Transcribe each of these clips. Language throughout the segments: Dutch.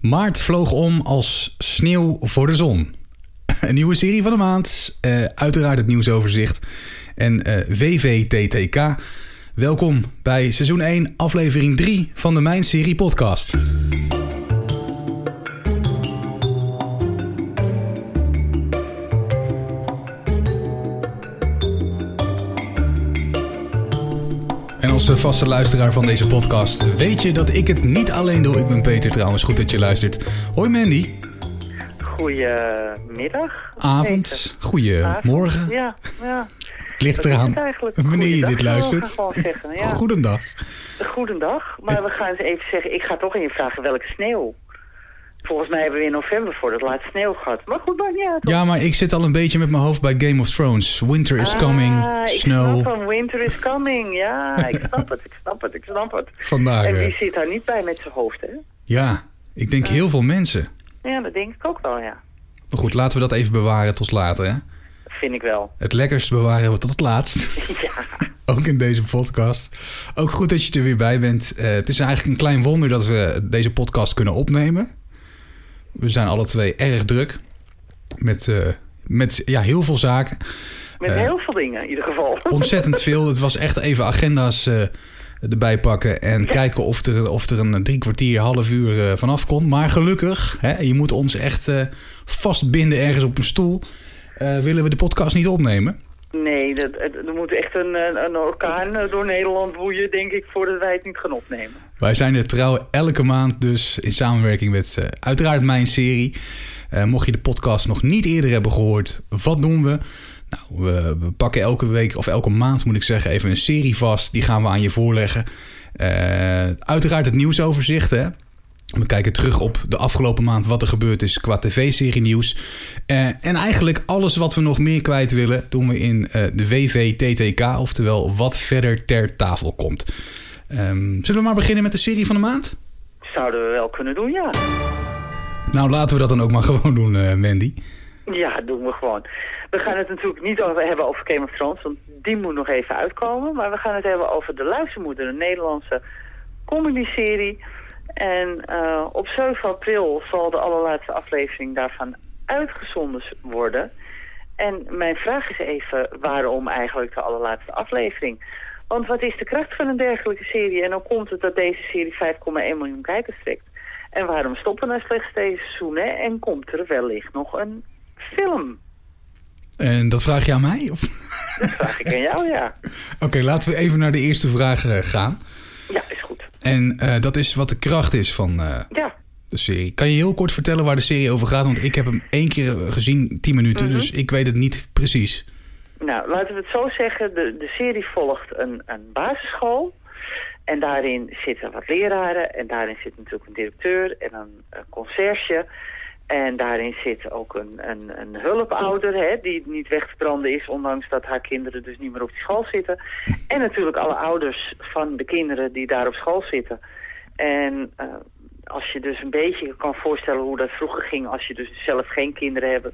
Maart vloog om als sneeuw voor de zon. Een nieuwe serie van de maand. Uh, uiteraard het nieuwsoverzicht. En uh, VVTTK. Welkom bij seizoen 1, aflevering 3 van de Mijn Serie podcast. Als vaste luisteraar van deze podcast weet je dat ik het niet alleen doe. Ik ben Peter trouwens, goed dat je luistert. Hoi Mandy. Goedemiddag. Avond, goedemorgen. Ja, ja. Het ligt eraan wanneer je dit luistert. Zeggen, ja. Goedendag. Goedendag, maar we gaan eens even zeggen... Ik ga toch je vragen welke sneeuw. Volgens mij hebben we in november voor het laatst sneeuw gehad. Maar goed, maar ja. Ja, maar ik zit al een beetje met mijn hoofd bij Game of Thrones. Winter is coming, ah, snow. Ik snap winter is coming. Ja, ik snap het, ik snap het, ik snap het. Vandaag. En wie zit daar niet bij met zijn hoofd, hè? Ja, ik denk heel veel mensen. Ja, dat denk ik ook wel, ja. Maar goed, laten we dat even bewaren tot later, hè? Vind ik wel. Het lekkerst bewaren we tot het laatst. ja. Ook in deze podcast. Ook goed dat je er weer bij bent. Uh, het is eigenlijk een klein wonder dat we deze podcast kunnen opnemen. We zijn alle twee erg druk. Met, uh, met ja, heel veel zaken. Met uh, heel veel dingen in ieder geval. Ontzettend veel. Het was echt even agenda's uh, erbij pakken. En ja. kijken of er, of er een drie kwartier, half uur vanaf komt. Maar gelukkig, hè, je moet ons echt vastbinden ergens op een stoel. willen we de podcast niet opnemen. Nee, dat, er moet echt een, een orkaan door Nederland woeien, denk ik, voordat wij het niet gaan opnemen. Wij zijn er trouw elke maand dus in samenwerking met uh, uiteraard mijn serie. Uh, mocht je de podcast nog niet eerder hebben gehoord, wat doen we? Nou, we, we, pakken elke week, of elke maand moet ik zeggen, even een serie vast. Die gaan we aan je voorleggen. Uiteraard het nieuwsoverzicht, hè. We kijken terug op de afgelopen maand wat er gebeurd is qua tv-serie nieuws. Uh, en eigenlijk alles wat we nog meer kwijt willen, doen we in uh, de WVTTK, oftewel wat verder ter tafel komt. Um, zullen we maar beginnen met de serie van de maand? Zouden we wel kunnen doen, ja. Nou, laten we dat dan ook maar gewoon doen, uh, Mandy. Ja, doen we gewoon. We gaan het natuurlijk niet over hebben over Game of Thrones, want die moet nog even uitkomen. Maar we gaan het hebben over De Luistermoeder, een Nederlandse comedy-serie. En uh, op 7 april zal de allerlaatste aflevering daarvan uitgezonden worden. En mijn vraag is even, waarom eigenlijk de allerlaatste aflevering? Want wat is de kracht van een dergelijke serie? En hoe komt het dat deze serie 5,1 miljoen kijkers trekt? En waarom stoppen er slechts deze seizoenen? En komt er wellicht nog een film? En dat vraag je aan mij? Of? Dat vraag ik aan jou, ja. Oké, okay, laten we even naar de eerste vraag uh, gaan. Ja, is goed. En uh, dat is wat de kracht is van uh, ja. de serie. Kan je heel kort vertellen waar de serie over gaat? Want ik heb hem één keer gezien, 10 minuten, mm -hmm. dus ik weet het niet precies. Nou, laten we het zo zeggen. De, de serie volgt een, een basisschool. En daarin zitten wat leraren. En daarin zit natuurlijk een directeur en een, een conciërge. En daarin zit ook een, een, een hulpouder hè, die niet weg te branden is... ondanks dat haar kinderen dus niet meer op die school zitten. En natuurlijk alle ouders van de kinderen die daar op school zitten. En uh, als je dus een beetje kan voorstellen hoe dat vroeger ging... als je dus zelf geen kinderen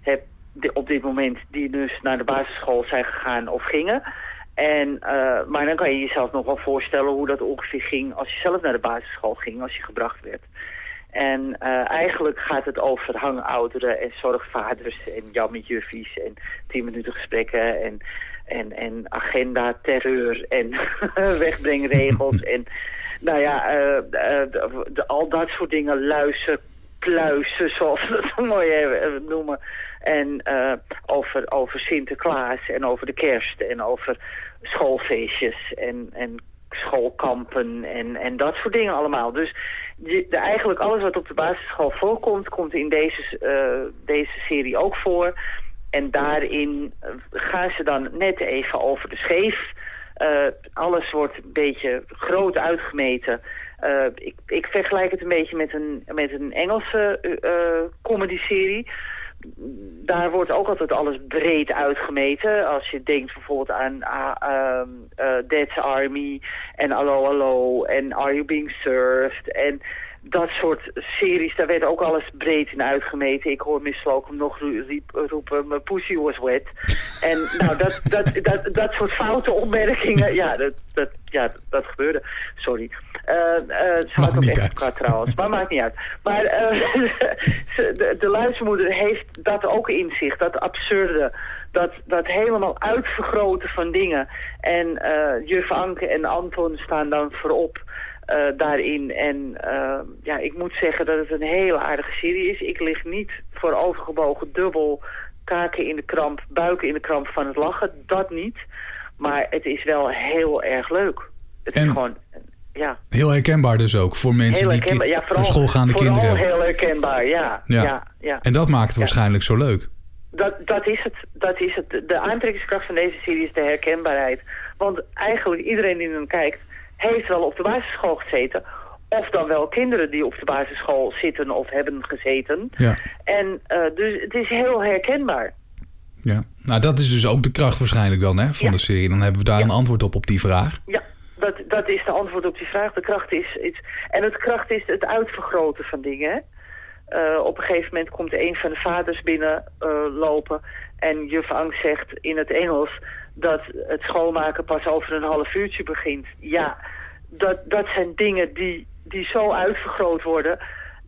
hebt, op dit moment die dus naar de basisschool zijn gegaan of gingen. En, uh, maar dan kan je jezelf nog wel voorstellen hoe dat ongeveer ging als je zelf naar de basisschool ging, als je gebracht werd. En uh, eigenlijk gaat het over hangouderen en zorgvaders en jammejuffies en tien minuten gesprekken en, en, en agenda terreur en wegbrengregels en nou ja, uh, de, de, al dat soort dingen, luizen, pluizen, zoals we dat mooi noemen. En over, over Sinterklaas en over de kerst en over schoolfeestjes en, en schoolkampen en, en dat soort dingen allemaal. Dus je, eigenlijk alles wat op de basisschool voorkomt, komt in deze, uh, deze serie ook voor. En daarin gaan ze dan net even over de scheef. Uh, alles wordt een beetje groot uitgemeten. Ik, ik vergelijk het een beetje met een, met een Engelse comedy-serie daar wordt ook altijd alles breed uitgemeten. Als je denkt bijvoorbeeld aan uh, Dead's Army en Allo Allo en Are You Being Served en dat soort series, daar werd ook alles breed in uitgemeten. Ik hoor Miss Slocum nog roepen, mijn pussy was wet. En nou, dat, dat, dat, dat soort foute opmerkingen, ja, dat, dat, ja, dat gebeurde. Sorry. Uh, uh, ze had ook echt qua trouwens, maar maakt niet uit. Maar uh, de, de luistermoeder heeft dat ook in zich, dat absurde, dat, dat helemaal uitvergroten van dingen. En uh, juf Anke en Anton staan dan voorop daarin. En ja, ik moet zeggen dat het een hele aardige serie is. Ik lig niet voor overgebogen dubbel kaken in de kramp, buiken in de kramp van het lachen. Dat niet. Maar het is wel heel erg leuk. Het en... is gewoon ja. Heel herkenbaar dus ook voor mensen die ja, vooral, schoolgaande kinderen hebben. heel herkenbaar, ja. Ja. ja, ja. En dat maakt het waarschijnlijk zo leuk. Dat, dat, is het, dat is het. De aantrekkingskracht van deze serie is de herkenbaarheid. Want eigenlijk iedereen die hem kijkt, heeft wel op de basisschool gezeten. Of dan wel kinderen die op de basisschool zitten of hebben gezeten. Ja. En uh, dus het is heel herkenbaar. Ja, nou dat is dus ook de kracht waarschijnlijk dan hè, van de serie. Dan hebben we daar een antwoord op op die vraag. Ja, dat, dat is de antwoord op die vraag. De kracht is, is en het kracht is het uitvergroten van dingen. Eh, op een gegeven moment komt een van de vaders binnen eh, lopen en juf Angst zegt in het Engels dat het schoonmaken pas over een half uurtje begint. Ja, dat, dat zijn dingen die, die zo uitvergroot worden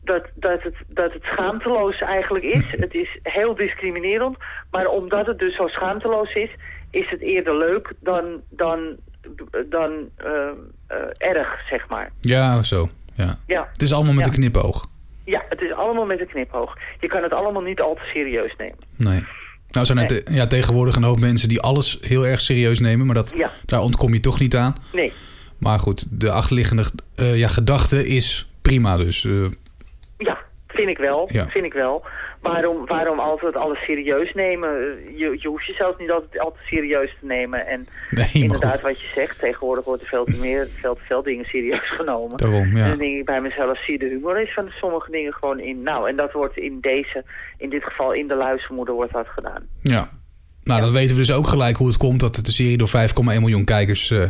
dat, dat, het, dat het schaamteloos eigenlijk is. Het is heel discriminerend, maar omdat het dus zo schaamteloos is, is het eerder leuk dan, dan, dan eh, eh, erg, zeg maar. Ja, zo. Ja. Ja. Het is allemaal met Ja. een knipoog. Ja, het is allemaal met een knipoog. Je kan het allemaal niet al te serieus nemen. Nee. Nou zijn er Nee. te- ja, tegenwoordig een hoop mensen die alles heel erg serieus nemen. Maar dat, Ja. daar ontkom je toch niet aan. Nee, Maar goed, de achterliggende eh, ja, gedachte is prima dus. Eh, vind ik wel. Ja. Vind ik wel. Waarom, waarom altijd alles serieus nemen? Je, je hoeft jezelf niet altijd, altijd serieus te nemen. En nee, inderdaad, wat je zegt, tegenwoordig wordt er veel te, meer, veel veel dingen serieus genomen. Daarom, En ja. dan denk ik bij mezelf, zie je de humor is van sommige dingen gewoon in. Nou, en dat wordt in deze, in dit geval in de luistermoeder wordt dat gedaan. ja. Nou, dan weten we dus ook gelijk hoe het komt dat de serie door 5,1 miljoen kijkers... eh,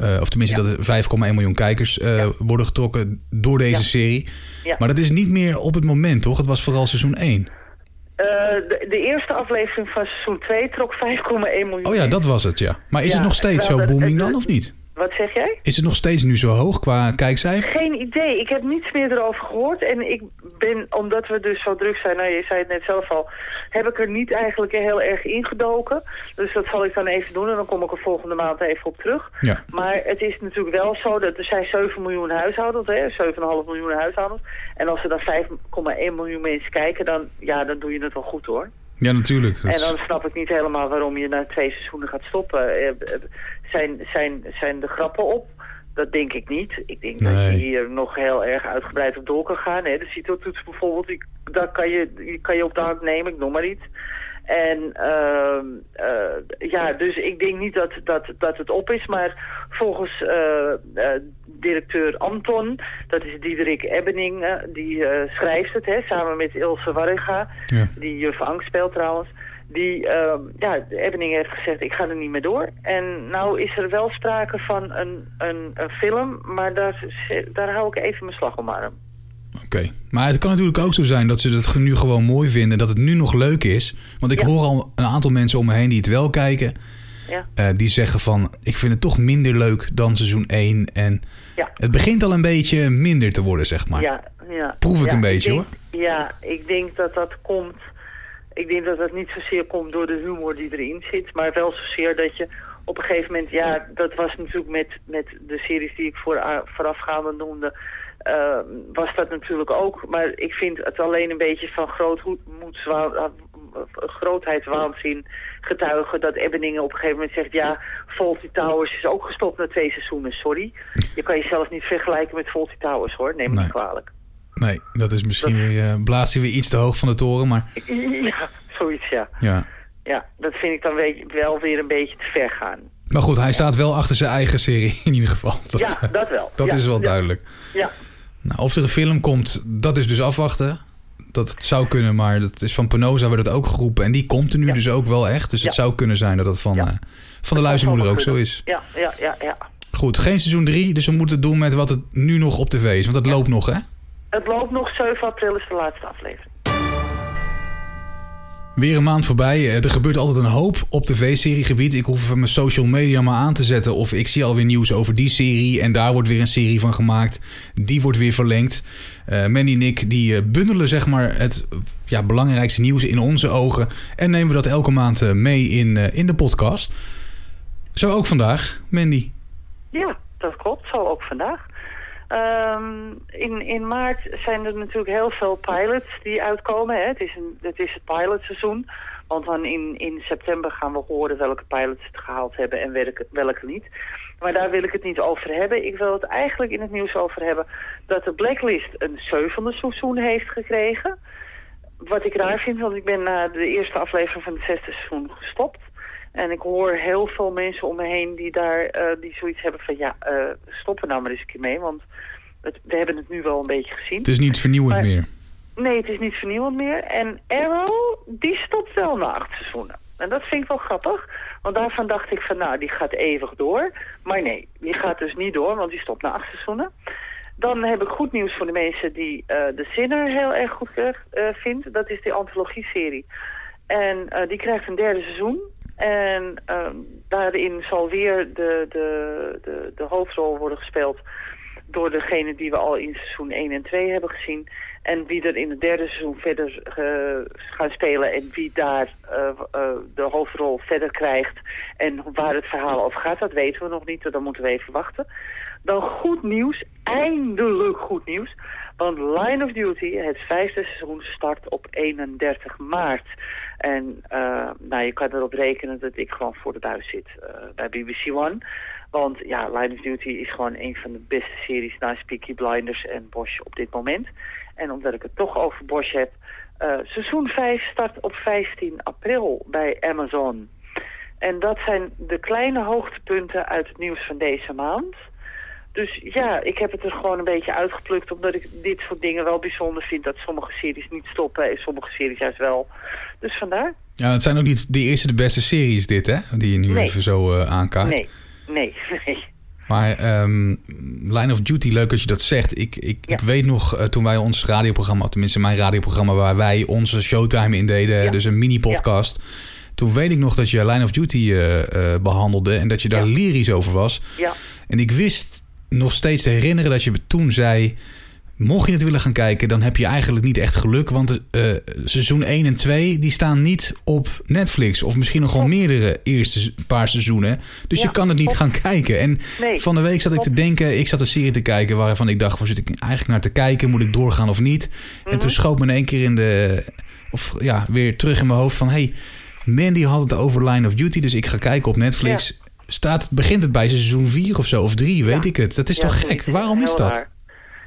Eh, of tenminste, dat er 5,1 miljoen kijkers eh, worden getrokken door deze Ja. serie. Maar dat is niet meer op het moment, toch? Het was vooral seizoen 1. Eh, de, de eerste aflevering van seizoen 2 trok 5,1 miljoen. Oh ja, dat was het, ja. Maar is het nog steeds zo booming dan, of niet? Wat zeg jij? Is het nog steeds nu zo hoog qua kijkcijfer? Geen idee. Ik heb niets meer erover gehoord. En ik ben, omdat we dus zo druk zijn, nou je zei het net zelf al, heb ik er niet eigenlijk heel erg ingedoken. Dus dat zal ik dan even doen en dan kom ik er volgende maand even op terug. Ja. Maar het is natuurlijk wel zo dat er zijn 7 miljoen huishoudens, hè, 7,5 miljoen huishoudens. En als er dan 5,1 miljoen mensen kijken, dan, ja, dan doe je het wel goed hoor. Ja, natuurlijk. En dan snap ik niet helemaal waarom je na twee seizoenen gaat stoppen. Zijn, zijn, zijn de grappen op? Dat denk ik niet. Ik denk dat je hier nog heel erg uitgebreid op door kan gaan. Hè. De CITO-toets bijvoorbeeld, die, daar kan je, die kan je op de hak nemen, ik noem maar iets. En ehm, eh, ja, dus ik denk niet dat, dat, dat het op is. Maar volgens eh, eh, directeur Anton, dat is Diederik Ebbening, eh, die eh, schrijft het, hè, samen met Ilse Warringa, Ja. die juf Angst speelt trouwens. Die, ehm, ja, Ebbening heeft gezegd, ik ga er niet meer door. En nou is er wel sprake van een, een, een film, maar daar, daar hou ik even mijn slag om arm. Oké. Maar het kan natuurlijk ook zo zijn dat ze het nu gewoon mooi vinden. Dat het nu nog leuk is. Want ik Ja. hoor al een aantal mensen om me heen die het wel kijken. Ja, eh, die zeggen van, ik vind het toch minder leuk dan seizoen 1. En ja. het begint al een beetje minder te worden, zeg maar. Ja, ja. Proef ik een beetje, denk- Ja, ik denk dat dat komt... Ik denk dat dat niet zozeer komt door de humor die erin zit... maar wel zozeer dat je op een gegeven moment... Ja, dat was natuurlijk met, met de series die ik voor, voorafgaande noemde... eh, was dat natuurlijk ook. Maar ik vind het alleen een beetje van grootmoedswaan... grootheidswaanzin getuigen dat Ebbeningen op een gegeven moment zegt... ja, Fawlty Towers is ook gestopt na twee seizoenen, sorry. Je kan jezelf niet vergelijken met Fawlty Towers, hoor. Neem me Nee. niet kwalijk. Nee, dat is misschien weer, eh blaast hij weer iets te hoog van de toren. Maar Ja, zoiets, ja. ja. Ja, dat vind ik dan we- wel weer een beetje te ver gaan. Maar goed, hij staat wel achter zijn eigen serie in ieder geval. Dat, ja, dat wel. dat Ja, is wel duidelijk. Ja, Nou, of er een film komt, dat is dus afwachten. Dat het zou kunnen, maar dat is van Penosa werd het ook geroepen. En die komt er nu Ja. dus ook wel echt. Dus het zou kunnen zijn dat het van, eh, van de luistermoeder ook zo is. ja, ja, ja, ja. Goed, geen seizoen 3, dus we moeten het doen met wat het nu nog op tv is. Want het loopt nog, hè? Het loopt nog, 7 april is de laatste aflevering. Weer een maand voorbij. Eh, er gebeurt altijd een hoop op tv-seriegebied. Ik hoef mijn social media maar aan te zetten. Of ik zie alweer nieuws over die serie. En daar wordt weer een serie van gemaakt. Die wordt weer verlengd. Uh, Mandy en ik die eh, bundelen zeg maar het ja, belangrijkste nieuws in onze ogen. En nemen we dat elke maand mee in, in de podcast. Zo ook vandaag, Mandy. Ja, dat klopt. Zo ook vandaag. Um, in, in maart zijn er natuurlijk heel veel pilots die uitkomen. Hè. Het, is een, het is het pilotseizoen. Want dan in, in september gaan we horen welke pilots het gehaald hebben en welke, welke niet. Maar daar wil ik het niet over hebben. Ik wil het eigenlijk in het nieuws over hebben dat de Blacklist een zevende seizoen heeft gekregen. Wat ik raar vind, want ik ben na de eerste aflevering van het zesde seizoen gestopt. En ik hoor heel veel mensen om me heen die daar uh, die zoiets hebben van ja, uh, stoppen nou maar eens een keer mee. Want het, we hebben het nu wel een beetje gezien. Het is niet vernieuwend meer. Nee, het is niet vernieuwend meer. En Arrow, die stopt wel na acht seizoenen. En dat vind ik wel grappig. Want daarvan dacht ik van nou, die gaat eeuwig door. Maar nee, die gaat dus niet door, want die stopt na acht seizoenen. Dan heb ik goed nieuws voor de mensen die uh, de Sinner heel erg goed vindt. Dat is die antologie-serie. En die krijgt een derde seizoen. En ehm, daarin zal weer de, de, de, de hoofdrol worden gespeeld door degene die we al in seizoen 1 en 2 hebben gezien. En wie er in het derde seizoen verder gaan spelen en wie daar uh, uh, de hoofdrol verder krijgt. En waar het verhaal over gaat, dat weten we nog niet. Dan moeten we even wachten. Dan goed nieuws, eindelijk goed nieuws. Want Line of Duty, het vijfde seizoen, start op 31 maart. En uh, nou, je kan erop rekenen dat ik gewoon voor de buis zit uh, bij BBC One. Want ja, Line of Duty is gewoon een van de beste series naast Peaky Blinders en Bosch op dit moment. En omdat ik het toch over Bosch heb, uh, seizoen 5 start op 15 april bij Amazon. En dat zijn de kleine hoogtepunten uit het nieuws van deze maand. Dus ja, ik heb het er gewoon een beetje uitgeplukt... omdat ik dit soort dingen wel bijzonder vind... dat sommige series niet stoppen en sommige series juist wel. Dus vandaar. Ja, het zijn ook niet de eerste de beste series dit, hè? Die je nu even zo uh, aankaart. Nee, nee, nee. Maar um, Line of Duty, leuk dat je dat zegt. Ik, ik, ja. ik weet nog, uh, toen wij ons radioprogramma... tenminste mijn radioprogramma waar wij onze showtime in deden... Ja. dus een mini-podcast... Ja. Toen weet ik nog dat je Line of Duty uh, behandelde... en dat je daar lyrisch over was. Ja. En ik wist nog steeds te herinneren dat je toen zei... Mocht je het willen gaan kijken, dan heb je eigenlijk niet echt geluk. Want uh, seizoen 1 en 2 die staan niet op Netflix. Of misschien nog wel meerdere eerste paar seizoenen. Dus ja, je kan het niet op. gaan kijken. En nee, van de week zat ik te denken... Ik zat een serie te kijken waarvan ik dacht... Waar zit ik eigenlijk naar te kijken? Moet ik doorgaan of niet? Mm -hmm. En toen schoot me in één keer in de... Of ja, weer terug in mijn hoofd van... Hey, Mandy had het over Line of Duty. Dus ik ga kijken op Netflix. Ja staat, begint het bij seizoen 4 of zo, of 3, weet ik het. Dat is toch gek? Waarom is dat?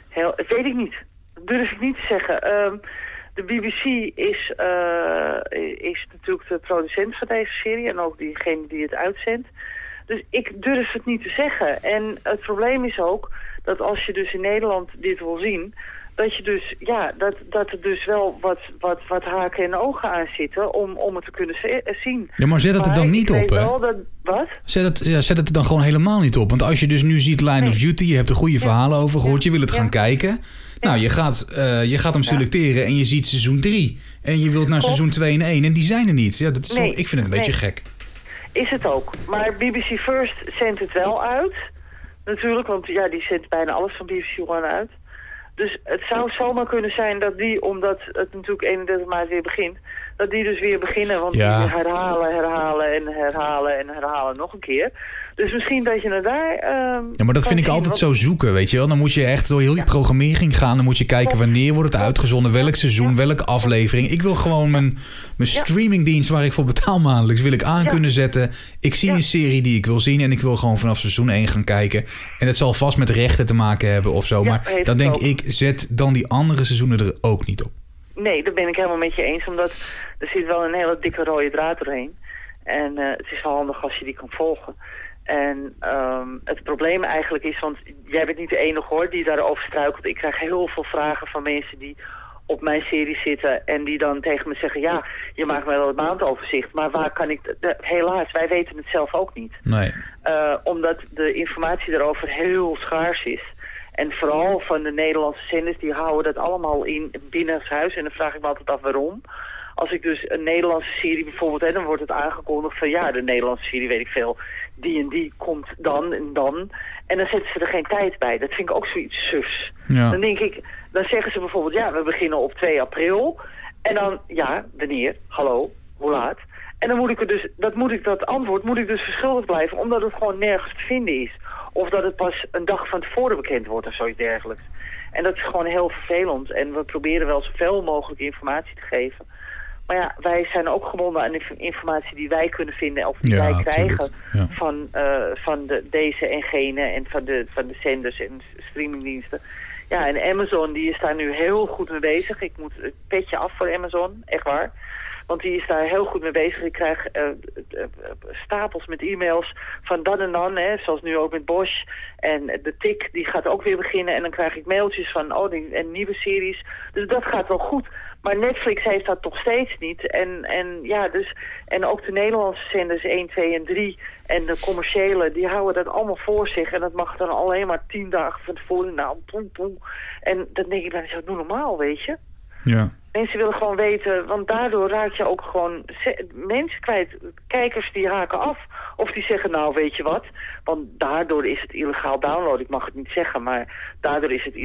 Heel, weet ik niet. Dat durf ik niet te zeggen. Um, de BBC is, uh, is natuurlijk de producent van deze serie en ook diegene die het uitzendt. Dus ik durf het niet te zeggen. En het probleem is ook dat als je dus in Nederland dit wil zien dat je dus, ja, dat, dat er dus wel wat, wat, wat haken en ogen aan zitten om, om het te kunnen zien. Ja, maar zet het er dan niet op, hè? Dat, wat? Zet het, ja, zet het er dan gewoon helemaal niet op. Want als je dus nu ziet Line nee. of Duty, je hebt er goede verhalen over gehoord, je wil het ja. gaan kijken. Nou, je gaat, uh, je gaat hem selecteren en je ziet seizoen 3. En je wilt naar Klopt. seizoen 2 en 1 en die zijn er niet. Ja, dat is nee. toch, ik vind het een beetje gek. Is het ook. Maar BBC First zendt het wel uit. Natuurlijk, want ja, die zendt bijna alles van BBC One uit. Dus het zou zomaar kunnen zijn dat die, omdat het natuurlijk 31 maart weer begint... dat die dus weer beginnen, want ja. die herhalen, herhalen en herhalen en herhalen nog een keer. Dus misschien dat je naar daar... Um, ja, maar dat vind ik altijd wat... zo zoeken, weet je wel. Dan moet je echt door heel die programmering gaan. Dan moet je kijken wanneer wordt het uitgezonden, welk seizoen, welke aflevering. Ik wil gewoon mijn, mijn streamingdienst waar ik voor betaal maandelijks... wil ik aan kunnen zetten. Ik zie een serie die ik wil zien en ik wil gewoon vanaf seizoen 1 gaan kijken. En het zal vast met rechten te maken hebben of zo. maar dan denk ook. ik, zet dan die andere seizoenen er ook niet op. Nee, dat ben ik helemaal met je eens. Omdat er zit wel een hele dikke rode draad doorheen. En uh, het is wel handig als je die kan volgen. En um, het probleem eigenlijk is, want jij bent niet de enige hoor die daarover struikelt. Ik krijg heel veel vragen van mensen die op mijn serie zitten en die dan tegen me zeggen... ja, je maakt wel het maandoverzicht, maar waar kan ik... Helaas, wij weten het zelf ook niet. Nee. Uh, omdat de informatie daarover heel schaars is. En vooral van de Nederlandse zenders, die houden dat allemaal in binnen huis. En dan vraag ik me altijd af waarom. als ik dus een Nederlandse serie bijvoorbeeld... Hè, dan wordt het aangekondigd van ja, de Nederlandse serie, weet ik veel... die en die komt dan en dan. En dan zetten ze er geen tijd bij. Dat vind ik ook zoiets sus. Ja. Dan denk ik, dan zeggen ze bijvoorbeeld... ja, we beginnen op 2 april. En dan, ja, wanneer? Hallo, hoe laat? En dan moet ik er dus, dat, moet ik, dat antwoord moet ik dus verschuldigd blijven... omdat het gewoon nergens te vinden is. Of dat het pas een dag van tevoren bekend wordt of zoiets dergelijks. En dat is gewoon heel vervelend. En we proberen wel zoveel mogelijk informatie te geven. Maar ja, wij zijn ook gebonden aan de informatie die wij kunnen vinden... of die Ja, wij krijgen. Ja. van, eh, van de, deze en gene... en van de, van de zenders en streamingdiensten. Ja, en Amazon die is daar nu heel goed mee bezig. Ik moet het petje af voor Amazon, echt waar. Want die is daar heel goed mee bezig. Ik krijg eh, eh, eh, stapels met e-mails van dan en dan. Hè, zoals nu ook met Bosch. En de TIC die gaat ook weer beginnen. En dan krijg ik mailtjes van oh, die, en nieuwe series. Dus dat gaat wel goed. Maar Netflix heeft dat toch steeds niet. En, en, ja, dus, en ook de Nederlandse zenders 1, 2 en 3 en de commerciële, die houden dat allemaal voor zich. En dat mag dan alleen maar tien dagen van tevoren. Nou, poem, poem. En dan denk ik, dan is dat normaal, weet je. Ja. Mensen willen gewoon weten, want daardoor raak je ook gewoon mensen kwijt. Kijkers die haken af. Of die zeggen, nou weet je wat. Want daardoor is het illegaal downloaden. Ik mag het niet zeggen, maar daardoor is het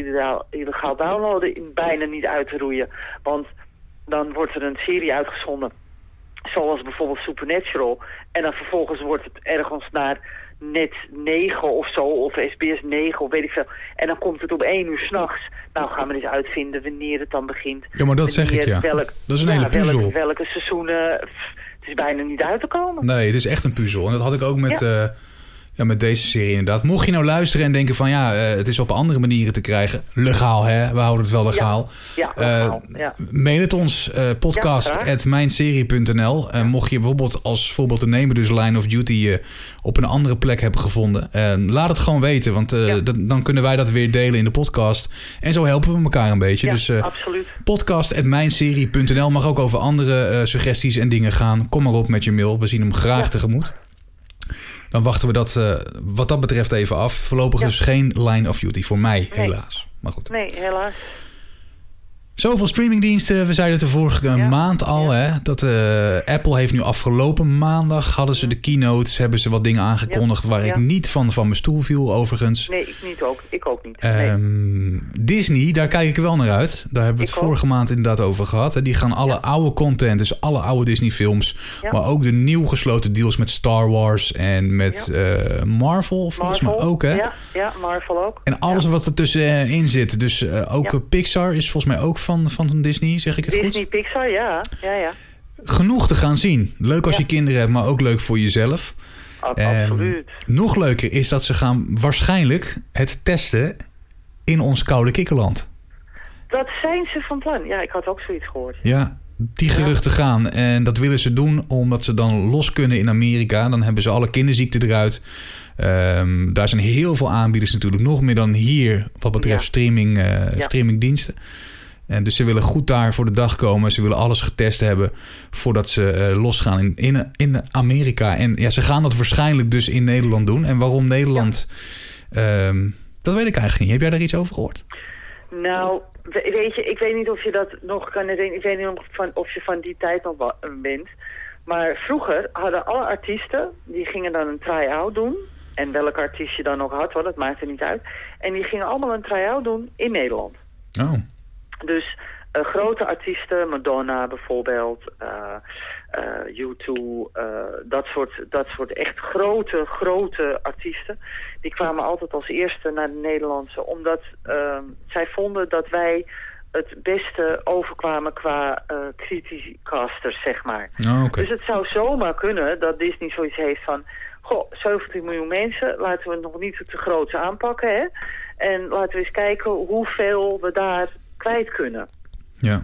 illegaal, downloaden bijna niet uit te roeien. Want dan wordt er een serie uitgezonden. Zoals bijvoorbeeld Supernatural. En dan vervolgens wordt het ergens naar net 9 of zo. Of SBS 9 of weet ik veel. En dan komt het om 1 uur s'nachts. Nou gaan we eens uitvinden wanneer het dan begint. Ja, maar dat zeg ik, ja. Welk, Dat is een ja, hele puzzel. Welke, welke seizoenen. pff, Het is bijna niet uit te komen. Nee, het is echt een puzzel. En dat had ik ook met, ja. Ja, met deze serie inderdaad. Mocht je nou luisteren en denken van ja, uh, het is op andere manieren te krijgen. Legaal hè, we houden het wel legaal. Ja, ja, legaal, uh, ja. Mail het ons, uh, podcast.mijnserie.nl. Uh, mocht je bijvoorbeeld als voorbeeld te nemen dus Line of Duty op een andere plek hebben gevonden. laat het gewoon weten, want dan kunnen wij dat weer delen in de podcast. En zo helpen we elkaar een beetje. Dus absoluut. podcast.mijnserie.nl mag ook over andere suggesties en dingen gaan. Kom maar op met je mail, we zien hem graag tegemoet. Dan wachten we dat uh, wat dat betreft even af. Voorlopig ja. dus geen Line of Duty voor mij, nee. helaas. Maar goed. Nee, helaas. Zoveel streamingdiensten. We zeiden het de vorige ja. maand al. Hè, dat uh, Apple heeft nu afgelopen maandag... hadden ze de keynotes, hebben ze wat dingen aangekondigd... waar ik niet van van mijn stoel viel, overigens. Nee, ik niet ook. Ik ook niet. Um, nee. Disney, daar kijk ik wel naar uit. Daar hebben we het ik vorige ook. maand inderdaad over gehad. Die gaan alle oude content, dus alle oude Disney films... maar ook de nieuw gesloten deals met Star Wars en met uh, Marvel, volgens mij ook, hè? Ja, ja Marvel ook. En alles wat er tussenin zit. Dus uh, ook Pixar is volgens mij ook van, van Disney, zeg ik het Disney, goed? Disney, Pixar, ja. ja, ja. Genoeg te gaan zien. Leuk als ja. je kinderen hebt, maar ook leuk voor jezelf. Absoluut. En nog leuker is dat ze gaan waarschijnlijk het testen in ons koude kikkerland. Dat zijn ze van plan. Ja, ik had ook zoiets gehoord. Ja, die geruchten gaan. En dat willen ze doen omdat ze dan los kunnen in Amerika. Dan hebben ze alle kinderziekten eruit. Um, daar zijn heel veel aanbieders natuurlijk. Nog meer dan hier wat betreft ja. streaming, uh, ja. streamingdiensten. En dus ze willen goed daar voor de dag komen. Ze willen alles getest hebben voordat ze uh, losgaan in, in, in Amerika. En ja, ze gaan dat waarschijnlijk dus in Nederland doen. En waarom Nederland, ja. um, dat weet ik eigenlijk niet. Heb jij daar iets over gehoord? Nou, weet je, ik weet niet of je dat nog kan herinneren. Ik weet niet of, van, of je van die tijd nog bent. Maar vroeger hadden alle artiesten, die gingen dan een try-out doen. En welke artiest je dan ook had, hoor, dat maakt er niet uit. En die gingen allemaal een try-out doen in Nederland. Oh. Dus uh, grote artiesten, Madonna bijvoorbeeld, uh, uh, U2, dat, soort, dat soort echt grote, grote artiesten. Die kwamen altijd als eerste naar de Nederlandse, omdat ehm, zij vonden dat wij het beste overkwamen qua criticasters, zeg maar. Oh, okay. Dus het zou zomaar kunnen dat Disney zoiets heeft van... Goh, 70 miljoen mensen, laten we het nog niet te groot aanpakken, hè? En laten we eens kijken hoeveel we daar kwijt kunnen. Ja.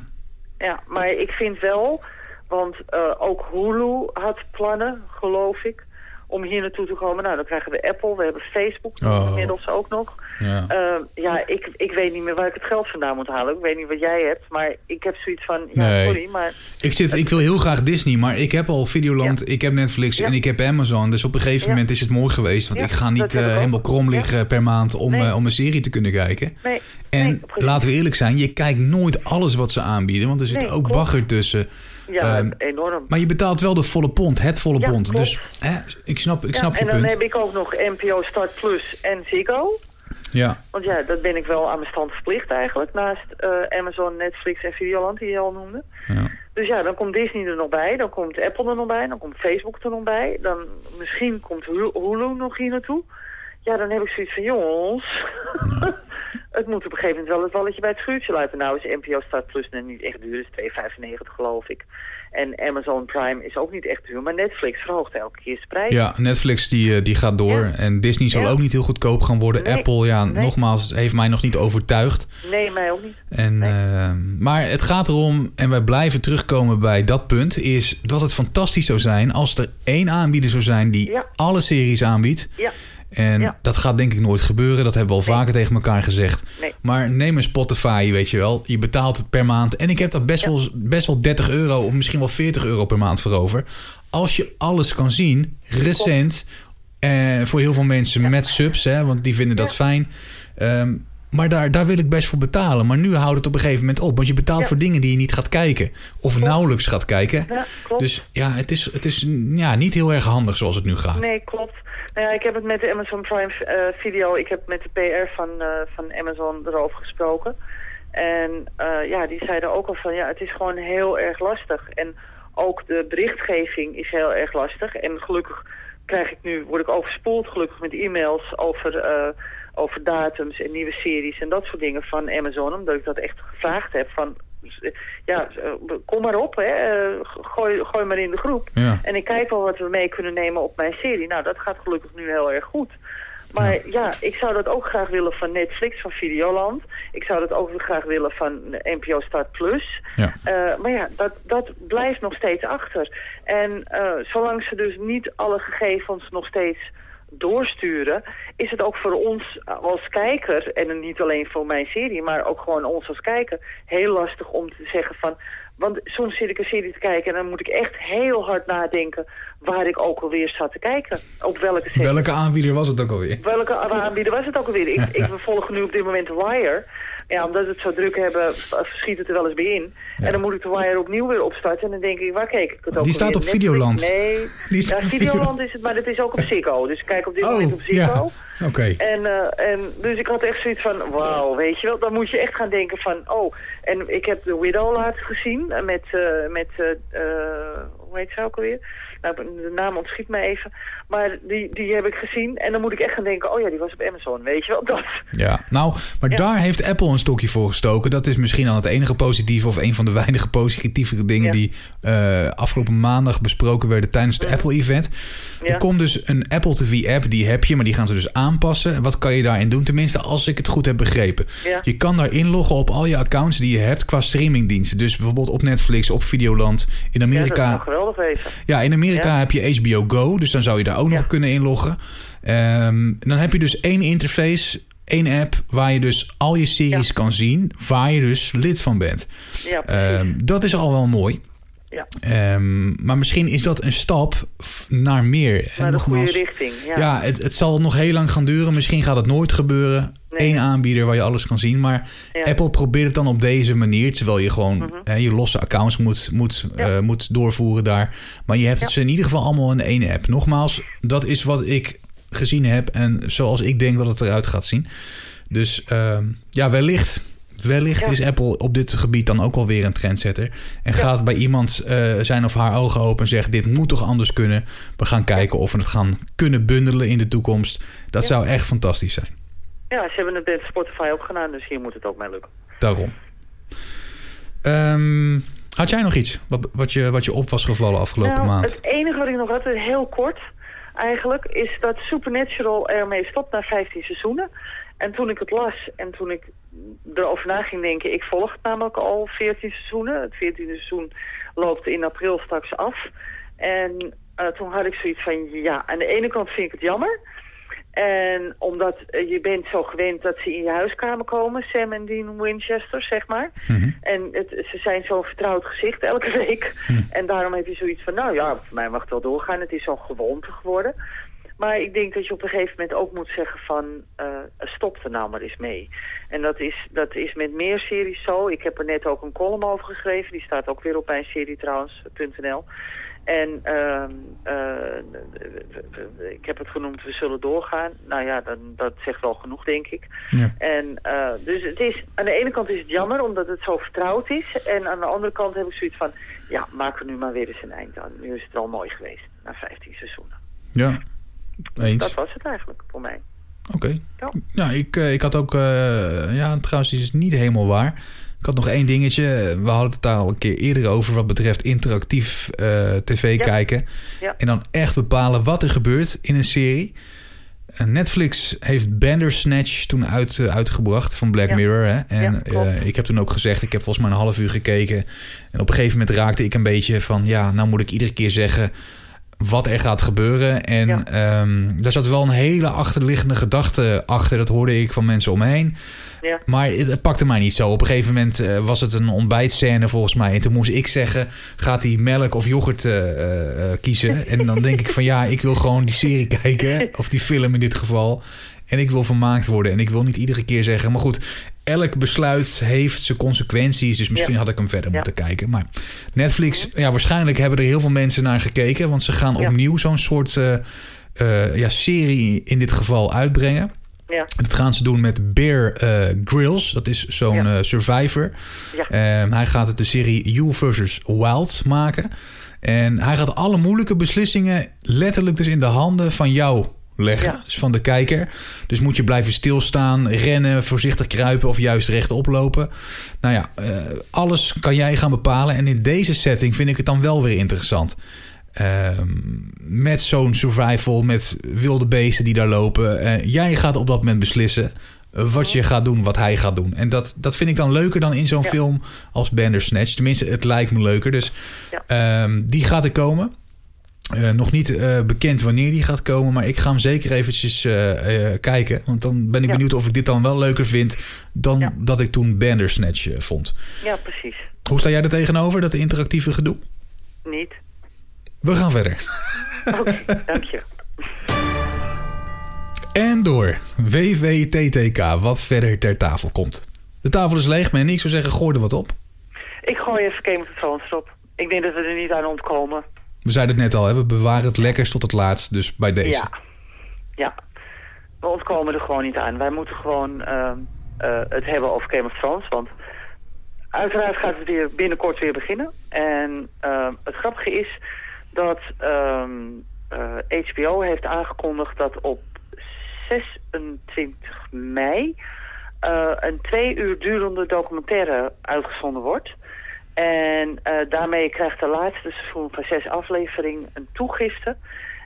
Ja, maar ik vind wel, want uh, ook Hulu had plannen, geloof ik, om hier naartoe te komen. Nou, dan krijgen we Apple, we hebben Facebook oh. inmiddels ook nog. Ja, uh, ja ik, ik weet niet meer waar ik het geld vandaan moet halen. Ik weet niet wat jij hebt, maar ik heb zoiets van, ja, nee. sorry, maar... Ik, zit, ik wil heel graag Disney, maar ik heb al Videoland, ja. ik heb Netflix en ik heb Amazon. Dus op een gegeven moment is het mooi geweest. Want ik ga niet uh, helemaal krom liggen per maand om, nee. uh, om een serie te kunnen kijken. Nee. En laten we eerlijk zijn, je kijkt nooit alles wat ze aanbieden, want er zit ook bagger tussen. Ja, um, enorm. Maar je betaalt wel de volle pond, het volle pond. Dus hè, ik snap, ik snap je punt. En dan heb ik ook nog NPO Start Plus en Ziggo. Ja. Want ja, dat ben ik wel aan mijn stand verplicht eigenlijk. Naast uh, Amazon, Netflix en Videoland, die je al noemde. Ja. Dus ja, dan komt Disney er nog bij. Dan komt Apple er nog bij. Dan komt Facebook er nog bij. Dan misschien komt Hulu nog hier naartoe. Ja, dan heb ik zoiets van, jongens... het moet op een gegeven moment wel het balletje bij het schuurtje luiden. Nou is NPO Start Plus niet echt duur, is 2,95 geloof ik. En Amazon Prime is ook niet echt duur, maar Netflix verhoogt elke keer zijn prijs. Ja, Netflix die, eh, die gaat door. En Disney zal ook niet heel goedkoop gaan worden. Apple, ja, nogmaals, heeft mij nog niet overtuigd. Nee, mij ook niet. En, uh, maar het gaat erom, en wij blijven terugkomen bij dat punt, is dat het fantastisch zou zijn als er één aanbieder zou zijn die alle series aanbiedt. Ja. En dat gaat denk ik nooit gebeuren. Dat hebben we al vaker tegen elkaar gezegd. Maar neem een Spotify, weet je wel. Je betaalt per maand. En ik heb daar best, wel, best wel 30 euro of misschien wel 40 euro per maand voor over. Als je alles kan zien, recent. Eh, voor heel veel mensen met subs, hè, want die vinden dat fijn. Ehm, maar daar, daar wil ik best voor betalen. Maar nu houdt het op een gegeven moment op. Want je betaalt voor dingen die je niet gaat kijken. Of nauwelijks gaat kijken. dus ja, het is, het is ja, niet heel erg handig zoals het nu gaat. Nee, klopt. Nou ja, ik heb het met de Amazon Prime uh, video, ik heb met de PR van, uh, van Amazon erover gesproken. En uh, ja, die zeiden ook al van ja, het is gewoon heel erg lastig. En ook de berichtgeving is heel erg lastig. En gelukkig krijg ik nu, word ik overspoeld gelukkig met e-mails over, over datums en nieuwe series en dat soort dingen van Amazon. Omdat ik dat echt gevraagd heb van ja, kom maar op, hè. Eh, gooi, gooi maar in de groep. En ik kijk wel wat we mee kunnen nemen op mijn serie. Nou, dat gaat gelukkig nu heel erg goed. Maar ja. ik zou dat ook graag willen van Netflix, van Videoland. Ik zou dat ook graag willen van NPO Start Plus. Ja. Uh, maar ja, dat, dat blijft nog steeds achter. En uh, zolang ze dus niet alle gegevens nog steeds doorsturen, is het ook voor ons als kijker, en niet alleen voor mijn serie, maar ook gewoon ons als kijker, heel lastig om te zeggen van, want soms zit ik een serie te kijken en dan moet ik echt heel hard nadenken waar ik ook alweer zat te kijken. Op welke serie. Welke aanbieder was het ook alweer? Welke aanbieder was het ook alweer? Ik, ik volg nu op dit moment Wire. Ja, omdat we het zo druk hebben, schiet het er wel eens bij in. En dan moet ik de Wire opnieuw weer opstarten. En dan denk ik, waar keek ik het ook Die staat op Videoland. Nee, Die ja, Videoland is het, maar het is ook op Ziggo. Dus kijk op dit moment op Ziggo. Ja. Oké. En, uh, en dus ik had echt zoiets van, wauw, weet je wel. Dan moet je echt gaan denken van, oh. En ik heb de Widow laatst gezien met, uh, met uh, hoe heet ze ook alweer? Nou, de naam ontschiet me even. Maar die, die heb ik gezien. En dan moet ik echt gaan denken, oh ja, die was op Amazon. Weet je wel, dat. Ja, nou, maar daar heeft Apple een stokje voor gestoken. Dat is misschien al het enige positieve of een van de weinige positieve dingen die uh, afgelopen maandag besproken werden tijdens het Apple-event. Er komt dus een Apple TV-app, die heb je, maar die gaan ze dus aanpassen. Wat kan je daarin doen? Tenminste, als ik het goed heb begrepen. Je kan daar inloggen op al je accounts die je hebt qua streamingdiensten. Dus bijvoorbeeld op Netflix, op Videoland. In Amerika. Ja, geweldig even. Ja, in Amerika heb je HBO Go, dus dan zou je daar ook nog op kunnen inloggen. Um, dan heb je dus één interface, één app waar je dus al je series kan zien, waar je dus lid van bent. Ja, um, dat is al wel mooi. Ja. Um, maar misschien is dat een stap naar meer. Naar de goede richting. Ja, ja het, het, zal nog heel lang gaan duren. Misschien gaat het nooit gebeuren. Nee. Eén aanbieder waar je alles kan zien. Maar ja. Apple probeert het dan op deze manier. Terwijl je gewoon mm -hmm. hè, je losse accounts moet, moet, ja. uh, moet doorvoeren daar. Maar je hebt het in ieder geval allemaal in één app. Nogmaals, dat is wat ik gezien heb. En zoals ik denk dat het eruit gaat zien. Dus uh, ja, wellicht wellicht is Apple op dit gebied dan ook alweer een trendsetter. En gaat bij iemand uh, zijn of haar ogen open en zegt: Dit moet toch anders kunnen? We gaan kijken of we het gaan kunnen bundelen in de toekomst. Dat zou echt fantastisch zijn. Ja, ze hebben het bij Spotify ook gedaan, dus hier moet het ook mee lukken. Daarom. Um, had jij nog iets wat, wat, je, wat je op was gevallen afgelopen nou, maand? Het enige wat ik nog had, heel kort eigenlijk, is dat Supernatural ermee stopt na 15 seizoenen. En toen ik het las en toen ik erover na ging denken... ik volg het namelijk al 14 seizoenen. Het 14e seizoen loopt in april straks af. En uh, toen had ik zoiets van, ja, aan de ene kant vind ik het jammer... En omdat uh, je bent zo gewend dat ze in je huiskamer komen, Sam en Dean Winchester, zeg maar. Mm -hmm. En het, ze zijn zo'n vertrouwd gezicht elke week. Hm. Mm. En daarom heb je zoiets van, nou ja, voor mij mag het wel doorgaan. Het is zo'n gewoonte geworden. Maar ik denk dat je op een gegeven moment ook moet zeggen van... Uh, stop er nou maar eens mee. En dat is, dat is met meer series zo. Ik heb er net ook een column over geschreven. Die staat ook weer op mijn serie trouwens.nl. En uh, uh, ik heb het genoemd, we zullen doorgaan. Nou ja, dan, dat zegt wel genoeg, denk ik. Ja. En, uh, dus het is, aan de ene kant is het jammer, omdat het zo vertrouwd is. En aan de andere kant heb ik zoiets van... ja, maak er nu maar weer eens een eind aan. Nu is het wel mooi geweest, na 15 seizoenen. Ja, eens. Dat was het eigenlijk voor mij. Oké. Okay. Ja. ik, ik had ook... ja, trouwens, is niet helemaal waar... Ik had nog één dingetje. We hadden het daar al een keer eerder over wat betreft interactief uh, tv kijken. Ja. En dan echt bepalen wat er gebeurt in een serie. Uh, Netflix heeft Bandersnatch toen uit, uh, uitgebracht van Black Mirror. Hè? En ik heb toen ook gezegd, ik heb volgens mij een half uur gekeken. En op een gegeven moment raakte ik een beetje van... ja, nou moet ik iedere keer zeggen wat er gaat gebeuren. En ja. um, daar zat wel een hele achterliggende gedachte achter. Dat hoorde ik van mensen om me heen. Ja. Maar het, pakte mij niet zo. Op een gegeven moment uh, was het een ontbijtscène volgens mij. En toen moest ik zeggen, gaat hij melk of yoghurt uh, uh, kiezen? en dan denk ik van ja, ik wil gewoon die serie kijken. Of die film in dit geval. En ik wil vermaakt worden. En ik wil niet iedere keer zeggen. Maar goed, elk besluit heeft zijn consequenties. Dus misschien had ik hem verder moeten kijken. Maar Netflix, ja, waarschijnlijk hebben er heel veel mensen naar gekeken. Want ze gaan opnieuw zo'n soort uh, uh, ja, serie in dit geval uitbrengen. Ja. Dat gaan ze doen met Bear uh, Grylls. Dat is zo'n survivor. Ja. Ehm, hij gaat het de serie You vs. Wild maken. En hij gaat alle moeilijke beslissingen letterlijk dus in de handen van jou leggen. Dus van de kijker. Dus moet je blijven stilstaan, rennen, voorzichtig kruipen of juist rechtop lopen. Nou ja, uh, alles kan jij gaan bepalen. En in deze setting vind ik het dan wel weer interessant. Uh, met zo'n survival, met wilde beesten die daar lopen. Uh, jij gaat op dat moment beslissen wat je gaat doen, wat hij gaat doen. En dat, dat vind ik dan leuker dan in zo'n ja. film als Bandersnatch. Tenminste, het lijkt me leuker. Dus ja. uh, die gaat er komen. Uh, nog niet uh, bekend wanneer die gaat komen, maar ik ga hem zeker eventjes uh, kijken. Want dan ben ik ja. benieuwd of ik dit dan wel leuker vind dan ja. dat ik toen Bandersnatch vond. Ja, precies. Hoe sta jij er tegenover, dat interactieve gedoe? Niet. We gaan verder. Oké, okay, dank je. En door WWTTK, wat verder ter tafel komt. De tafel is leeg, maar ik zou zeggen, gooi er wat op. Ik gooi even Game of Thrones erop. Ik denk dat we er niet aan ontkomen. We zeiden het net al, hè? we bewaren het lekkerst tot het laatst, dus bij deze. Ja, ja. we ontkomen er gewoon niet aan. Wij moeten gewoon uh, uh, het hebben over Game of Thrones, want uiteraard gaat het weer binnenkort weer beginnen. En uh, het grappige is dat HBO ehm, heeft aangekondigd dat op 26 mei een twee uur durende documentaire uitgezonden wordt... En uh, daarmee krijgt de laatste seizoen van zes aflevering een toegifte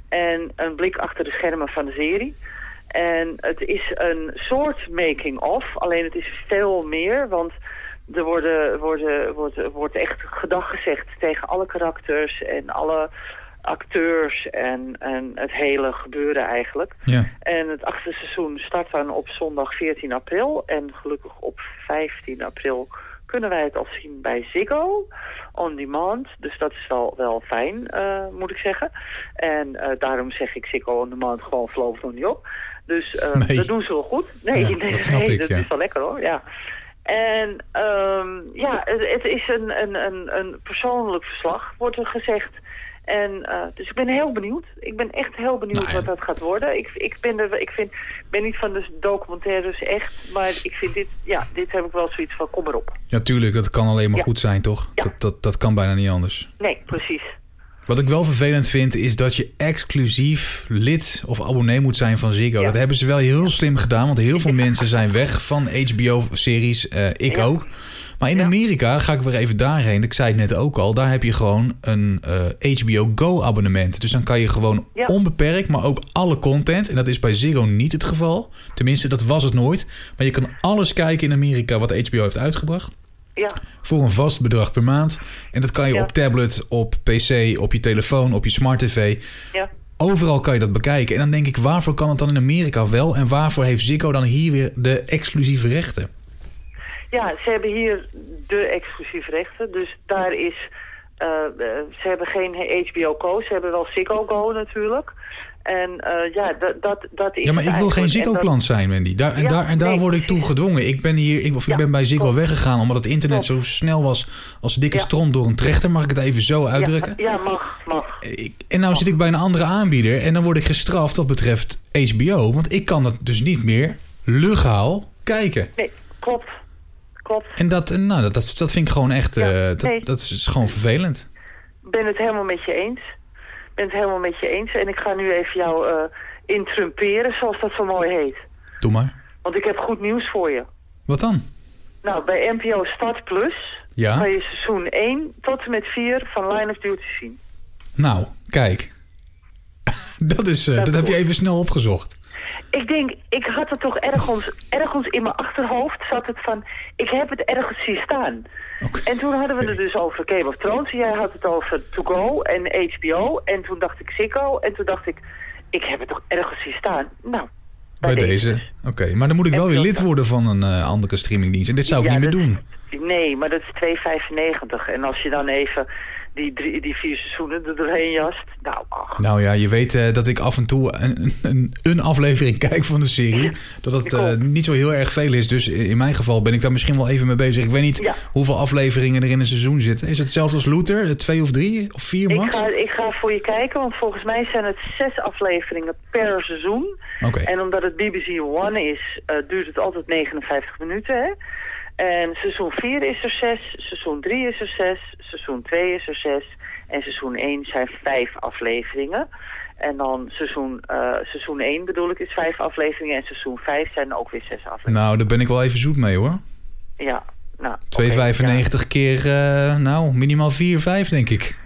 en een blik achter de schermen van de serie. En het is een soort making-of, alleen het is veel meer, want er worden, worden, wordt, wordt echt gedag gezegd tegen alle karakters en alle acteurs en, en het hele gebeuren eigenlijk. Ja. En het achtste seizoen start dan op zondag 14 april en gelukkig op 15 april kunnen wij het al zien bij Ziggo on demand. Dus dat is wel, wel fijn, uh, moet ik zeggen. En uh, daarom zeg ik Ziggo on demand gewoon voorlopig nog niet op. Dus uh, nee. dat doen ze wel goed. Nee, ja, nee, dat, snap nee, ik, dat ja. is wel lekker hoor. Ja. En um, ja, het, het is een, een, een, een persoonlijk verslag, wordt er gezegd. En uh, dus ik ben heel benieuwd. Ik ben echt heel benieuwd Nou ja. wat dat gaat worden. Ik, ik, ben er, ik vind, ben niet van de documentaires echt, maar ik vind dit, ja, dit heb ik wel zoiets van, kom erop. Ja, tuurlijk, dat kan alleen maar Ja. goed zijn, toch? Ja. Dat, dat, dat kan bijna niet anders. Nee, precies. Wat ik wel vervelend vind, is dat je exclusief lid of abonnee moet zijn van Ziggo. Ja. Dat hebben ze wel heel slim gedaan, want heel veel mensen zijn weg van HBO-series. eh, ik Ja. ook. Maar in Ja. Amerika, ga ik weer even daarheen, ik zei het net ook al, daar heb je gewoon een eh, HBO Go-abonnement. Dus dan kan je gewoon Ja. onbeperkt, maar ook alle content. En dat is bij Ziggo niet het geval. Tenminste, dat was het nooit. Maar je kan alles kijken in Amerika wat HBO heeft uitgebracht Ja, voor een vast bedrag per maand. En dat kan je Ja. op tablet, op PC, op je telefoon, op je smart tv. ja. Overal kan je dat bekijken. En dan denk ik, waarvoor kan het dan in Amerika wel? En waarvoor heeft Ziggo dan hier weer de exclusieve rechten? Ja, ze hebben hier de exclusieve rechten. Dus daar is... eh, eh, ze hebben geen HBO Go, ze hebben wel Ziggo Go natuurlijk. En uh, ja, dat, dat, dat is. Ja, maar ik wil geen Ziggo-klant zijn, Wendy. Daar, en, daar, en daar nee, word ik toe gedwongen. Ik ben hier, ik, of ik ben bij Ziggo klopt. weggegaan omdat het internet zo snel was als dikke Ja. stront door een trechter. Mag ik het even zo uitdrukken? Ja, ja, mag, mag. Ik, en nou zit ik bij een andere aanbieder en dan word ik gestraft wat betreft HBO. Want ik kan het dus niet meer legaal kijken. Nee, klopt. Klopt. En dat, nou, dat, dat, dat vind ik gewoon echt, Ja, eh, dat, nee. dat is gewoon vervelend. Ik ben het helemaal met je eens. Ik ben het helemaal met je eens. En ik ga nu even jou eh intrumperen, zoals dat zo mooi heet. Doe maar. Want ik heb goed nieuws voor je. Wat dan? Nou, bij NPO Start Plus Ja? ga je seizoen 1 tot en met 4 van Line of Duty zien. Nou, kijk. dat is, eh, Dat dat heb je even snel opgezocht. Ik denk, ik had het toch ergens, ergens in mijn achterhoofd zat het van, ik heb het ergens zien staan. En toen hadden we het dus over Game of Thrones. Jij had het over To Go en HBO. En toen dacht ik Ziggo. En toen dacht ik, ik heb het toch ergens zien staan. Nou, Bij deze. dus. Oké, maar dan moet ik wel En weer lid worden van een eh, andere streamingdienst. En dit zou ik Ja, niet meer doen. Nee, maar dat is 2,95. En als je dan even die, drie, die vier seizoenen er doorheen jast. Nou, ach. Nou ja, je weet eh, dat ik af en toe een, een, een aflevering kijk van de serie. Dat dat ik eh, niet zo heel erg veel is. Dus in mijn geval ben ik daar misschien wel even mee bezig. Ik weet niet Ja. hoeveel afleveringen er in een seizoen zitten. Is het hetzelfde als Luther? Twee of drie? Of vier Ik max? ga, ik ga voor je kijken, want volgens mij zijn het zes afleveringen per seizoen. Oké. En omdat het BBC One is, eh, duurt het altijd 59 minuten. Hè? En seizoen 4 is er 6, seizoen 3 is er 6, seizoen 2 is er 6 en seizoen 1 zijn 5 afleveringen. En dan seizoen, eh, seizoen 1 bedoel ik is 5 afleveringen en seizoen 5 zijn ook weer 6 afleveringen. Nou, daar ben ik wel even zoet mee hoor. Ja, nou. oké, 2,95 keer, eh, nou, minimaal 4, 5 denk ik.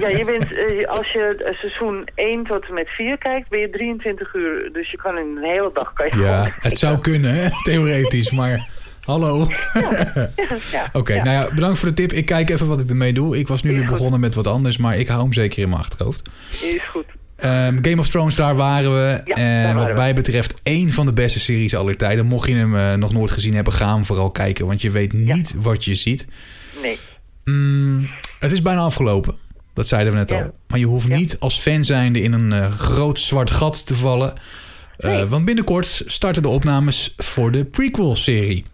Ja, je bent, eh, als je seizoen 1 tot en met 4 kijkt, ben je 23 uur. Dus je kan in een hele dag kan je Ja, het zou kunnen, hè? theoretisch, maar hallo. Ja, Oké, nou ja, bedankt voor de tip. Ik kijk even wat ik ermee doe. Ik was nu Is weer goed. begonnen met wat anders, maar ik hou hem zeker in mijn achterhoofd. Is goed. Ehm, Game of Thrones, daar waren we. Ja, en wat we. mij betreft, één van de beste series aller tijden. Mocht je hem eh, nog nooit gezien hebben, ga hem vooral kijken, want je weet niet wat je ziet. Nee. Mm, het is bijna afgelopen. Dat zeiden we net Ja. al. Maar je hoeft niet als fan zijnde in een eh, groot zwart gat te vallen. Eh, Nee. Want binnenkort starten de opnames voor de prequel-serie.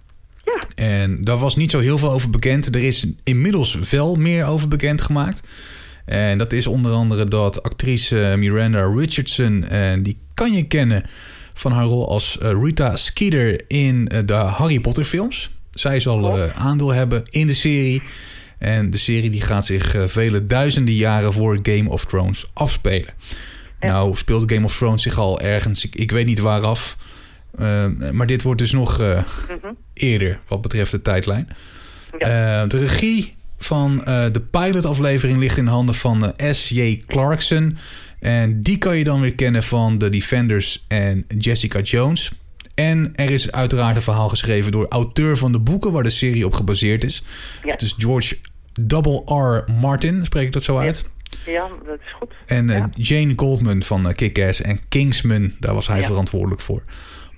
En daar was niet zo heel veel over bekend. Er is inmiddels wel meer over bekend gemaakt. En dat is onder andere dat actrice Miranda Richardson... en die kan je kennen van haar rol als eh, Rita Skeeter in eh, de Harry Potter films. Zij zal eh, aandeel hebben in de serie. En de serie die gaat zich eh, vele duizenden jaren voor Game of Thrones afspelen. Nou speelt Game of Thrones zich al ergens, ik, ik weet niet waaraf... Eh, maar dit wordt dus nog eh, eerder wat betreft de tijdlijn. Eh, de regie van de pilotaflevering ligt in handen van S.J. Clarkson. En die kan je dan weer kennen van The Defenders en Jessica Jones. En er is uiteraard een verhaal geschreven door auteur van de boeken waar de serie op gebaseerd is. Ja. Het is George Double R. Martin, spreek ik dat zo uit? Ja, dat is goed. En Ja. Jane Goldman van Kick-Ass en Kingsman, daar was hij verantwoordelijk voor.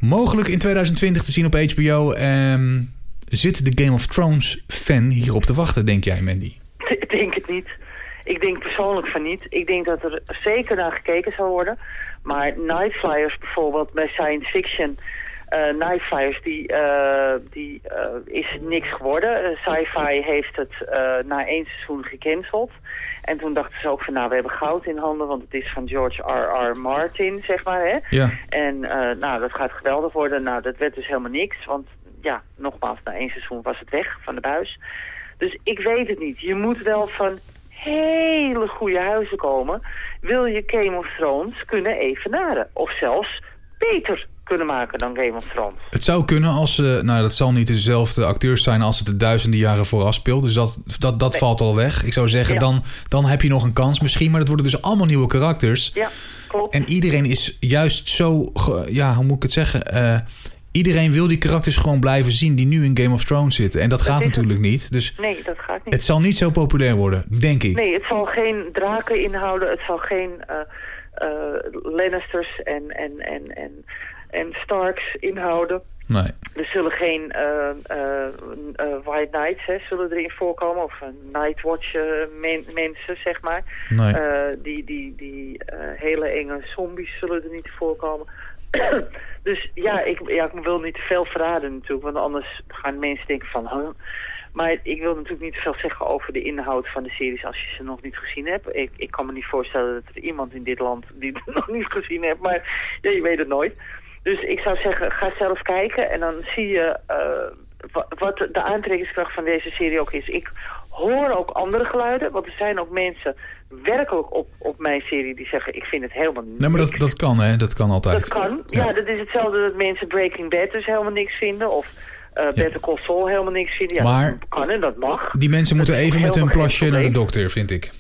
Mogelijk in 2020 te zien op HBO. Ehm, zit de Game of Thrones fan hierop te wachten, denk jij, Mandy? Ik denk het niet. Ik denk persoonlijk van niet. Ik denk dat er zeker naar gekeken zal worden. Maar Night Flyers bijvoorbeeld bij science fiction... Flyers, die, eh, die eh, is niks geworden. Sci-fi heeft het na één seizoen gecanceld. En toen dachten ze ook van, nou, we hebben goud in handen... want het is van George R.R. Martin, zeg maar, hè? Ja. En nou, dat gaat geweldig worden. Nou, dat werd dus helemaal niks. Want ja, nogmaals, na één seizoen was het weg van de buis. Dus ik weet het niet. Je moet wel van hele goede huizen komen. Wil je Game of Thrones kunnen evenaren. Of zelfs beter kunnen maken dan Game of Thrones. Het zou kunnen als ze... Nou, dat zal niet dezelfde acteurs zijn als het de duizenden jaren vooraf speelt. Dus dat, dat, dat valt al weg. Ik zou zeggen, Ja. dan, dan heb je nog een kans misschien. Maar het worden dus allemaal nieuwe karakters. Ja, klopt. En iedereen is juist zo... Ja, hoe moet ik het zeggen? Eh, iedereen wil die karakters gewoon blijven zien die nu in Game of Thrones zitten. En dat, gaat het. natuurlijk niet. Dus Nee, dat gaat niet. het zal niet zo populair worden, denk ik. Nee, het zal geen draken inhouden. Het zal geen eh, eh, Lannisters en, en, en, en, en Starks inhouden. Nee. Er zullen geen uh, uh, White Knights hè, zullen erin voorkomen. Of Nightwatch men, mensen, zeg maar. Nee. die die, die hele enge zombies zullen er niet voorkomen. dus ja ik, ja, ik wil niet te veel verraden natuurlijk. Want anders gaan mensen denken van... Huh? Maar ik wil natuurlijk niet veel zeggen over de inhoud van de series als je ze nog niet gezien hebt. Ik, ik kan me niet voorstellen dat er iemand in dit land die het nog niet gezien heeft. Maar ja, je weet het nooit. Dus ik zou zeggen, ga zelf kijken en dan zie je uh, wat de aantrekkingskracht van deze serie ook is. Ik hoor ook andere geluiden, want er zijn ook mensen werkelijk op, op mijn serie die zeggen... ik vind het helemaal niks. Nee, maar dat, dat kan, hè? Dat kan altijd. Dat kan. Ja. ja, dat is hetzelfde dat mensen Breaking Bad dus helemaal niks vinden... of uh, Better Call Saul helemaal niks vinden. Ja, maar dat kan en dat mag. Die mensen moeten even met hun plasje naar de dokter, vind ik.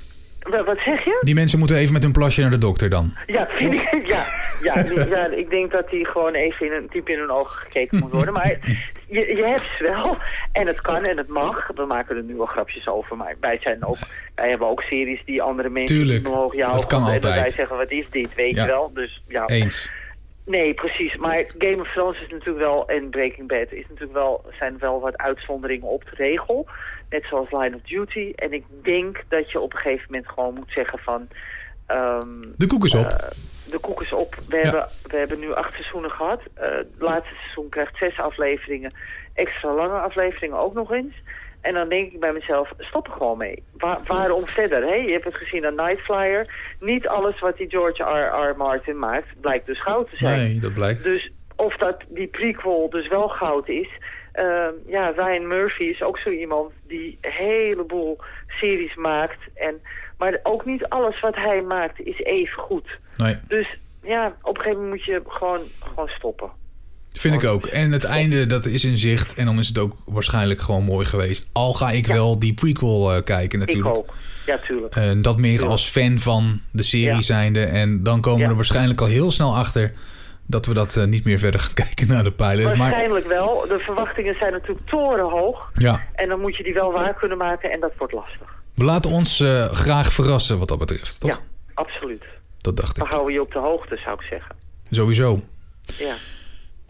Wat zeg je? Die mensen moeten even met hun plasje naar de dokter dan. Ja, vind ik, ja, ja, ja, ik denk dat die gewoon even in een, diep in hun ogen gekeken moet worden. Maar je, je hebt ze wel. En het kan en het mag. We maken er nu wel grapjes over. Maar wij, zijn ook, wij hebben ook series die andere mensen Tuurlijk, omhoog jouw dat kan altijd. En wij zeggen, wat is dit, weet je wel. Dus, ja. Eens. Nee, precies. Maar Game of Thrones is natuurlijk wel, en Breaking Bad is natuurlijk wel, zijn wel wat uitzonderingen op de regel. Net zoals Line of Duty. En ik denk dat je op een gegeven moment gewoon moet zeggen van... Um, de koek is op. Uh, de koek is op. We, hebben, we hebben nu acht seizoenen gehad. Uh, het laatste seizoen krijgt zes afleveringen. Extra lange afleveringen ook nog eens. En dan denk ik bij mezelf, stop er gewoon mee. waarom verder? Hè? Je hebt het gezien aan Night Flyer. Niet alles wat die George R. R. Martin maakt, blijkt dus goud te zijn. Nee, dat blijkt. Dus of dat die prequel dus wel goud is... Uh, ja, Ryan Murphy is ook zo iemand die een heleboel series maakt. En, maar ook niet alles wat hij maakt is even goed. Nee. Dus ja, op een gegeven moment moet je gewoon, gewoon stoppen. Vind ik ook. En het einde, dat is in zicht. En dan is het ook waarschijnlijk gewoon mooi geweest. Al ga ik wel die prequel uh, kijken natuurlijk. Ik ook. Ja, tuurlijk. En dat meer als fan van de serie ja. zijnde. En dan komen we er waarschijnlijk al heel snel achter... dat we dat uh, niet meer verder gaan kijken naar de pilot. Waarschijnlijk maar... wel. De verwachtingen zijn natuurlijk torenhoog. Ja. En dan moet je die wel waar kunnen maken. En dat wordt lastig. We laten ons uh, graag verrassen wat dat betreft, toch? Ja, absoluut. Dat dacht ik. We houden je op de hoogte, zou ik zeggen. Sowieso. Ja.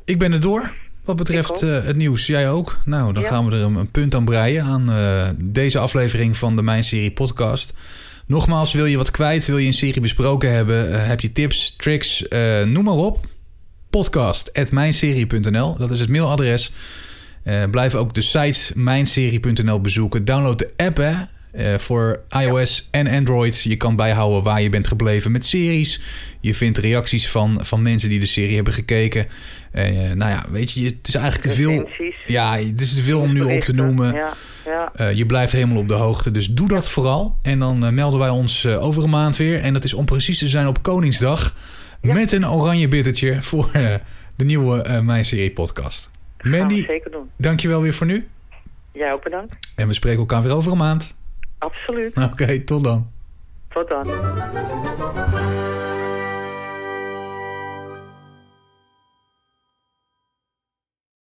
Ik ben er door. Wat betreft uh, het nieuws, jij ook? Nou, dan ja. gaan we er een, een, punt aan breien aan uh, deze aflevering van de Mijn Serie podcast. Nogmaals, wil je wat kwijt, wil je een serie besproken hebben, uh, heb je tips, tricks, noem maar op. Podcast@mijnserie.nl, dat is het mailadres. blijf ook de site mijnserie.nl bezoeken. Download de app hè. Uh, voor iOS en Android. Je kan bijhouden waar je bent gebleven met series. Je vindt reacties van, van mensen die de serie hebben gekeken. Uh, nou ja, weet je, het is eigenlijk te veel. Ja, het is te veel om nu op te noemen. Ja, ja. Uh, je blijft helemaal op de hoogte. Dus doe dat vooral. En dan melden wij ons over een maand weer. En dat is om precies te zijn op Koningsdag. Met een oranje bittertje voor de nieuwe Mijn Serie podcast. Mandy, zeker doen. dankjewel weer voor nu. Jij ook bedankt. En we spreken elkaar weer over een maand. Absoluut. Oké, okay, tot dan. Tot dan.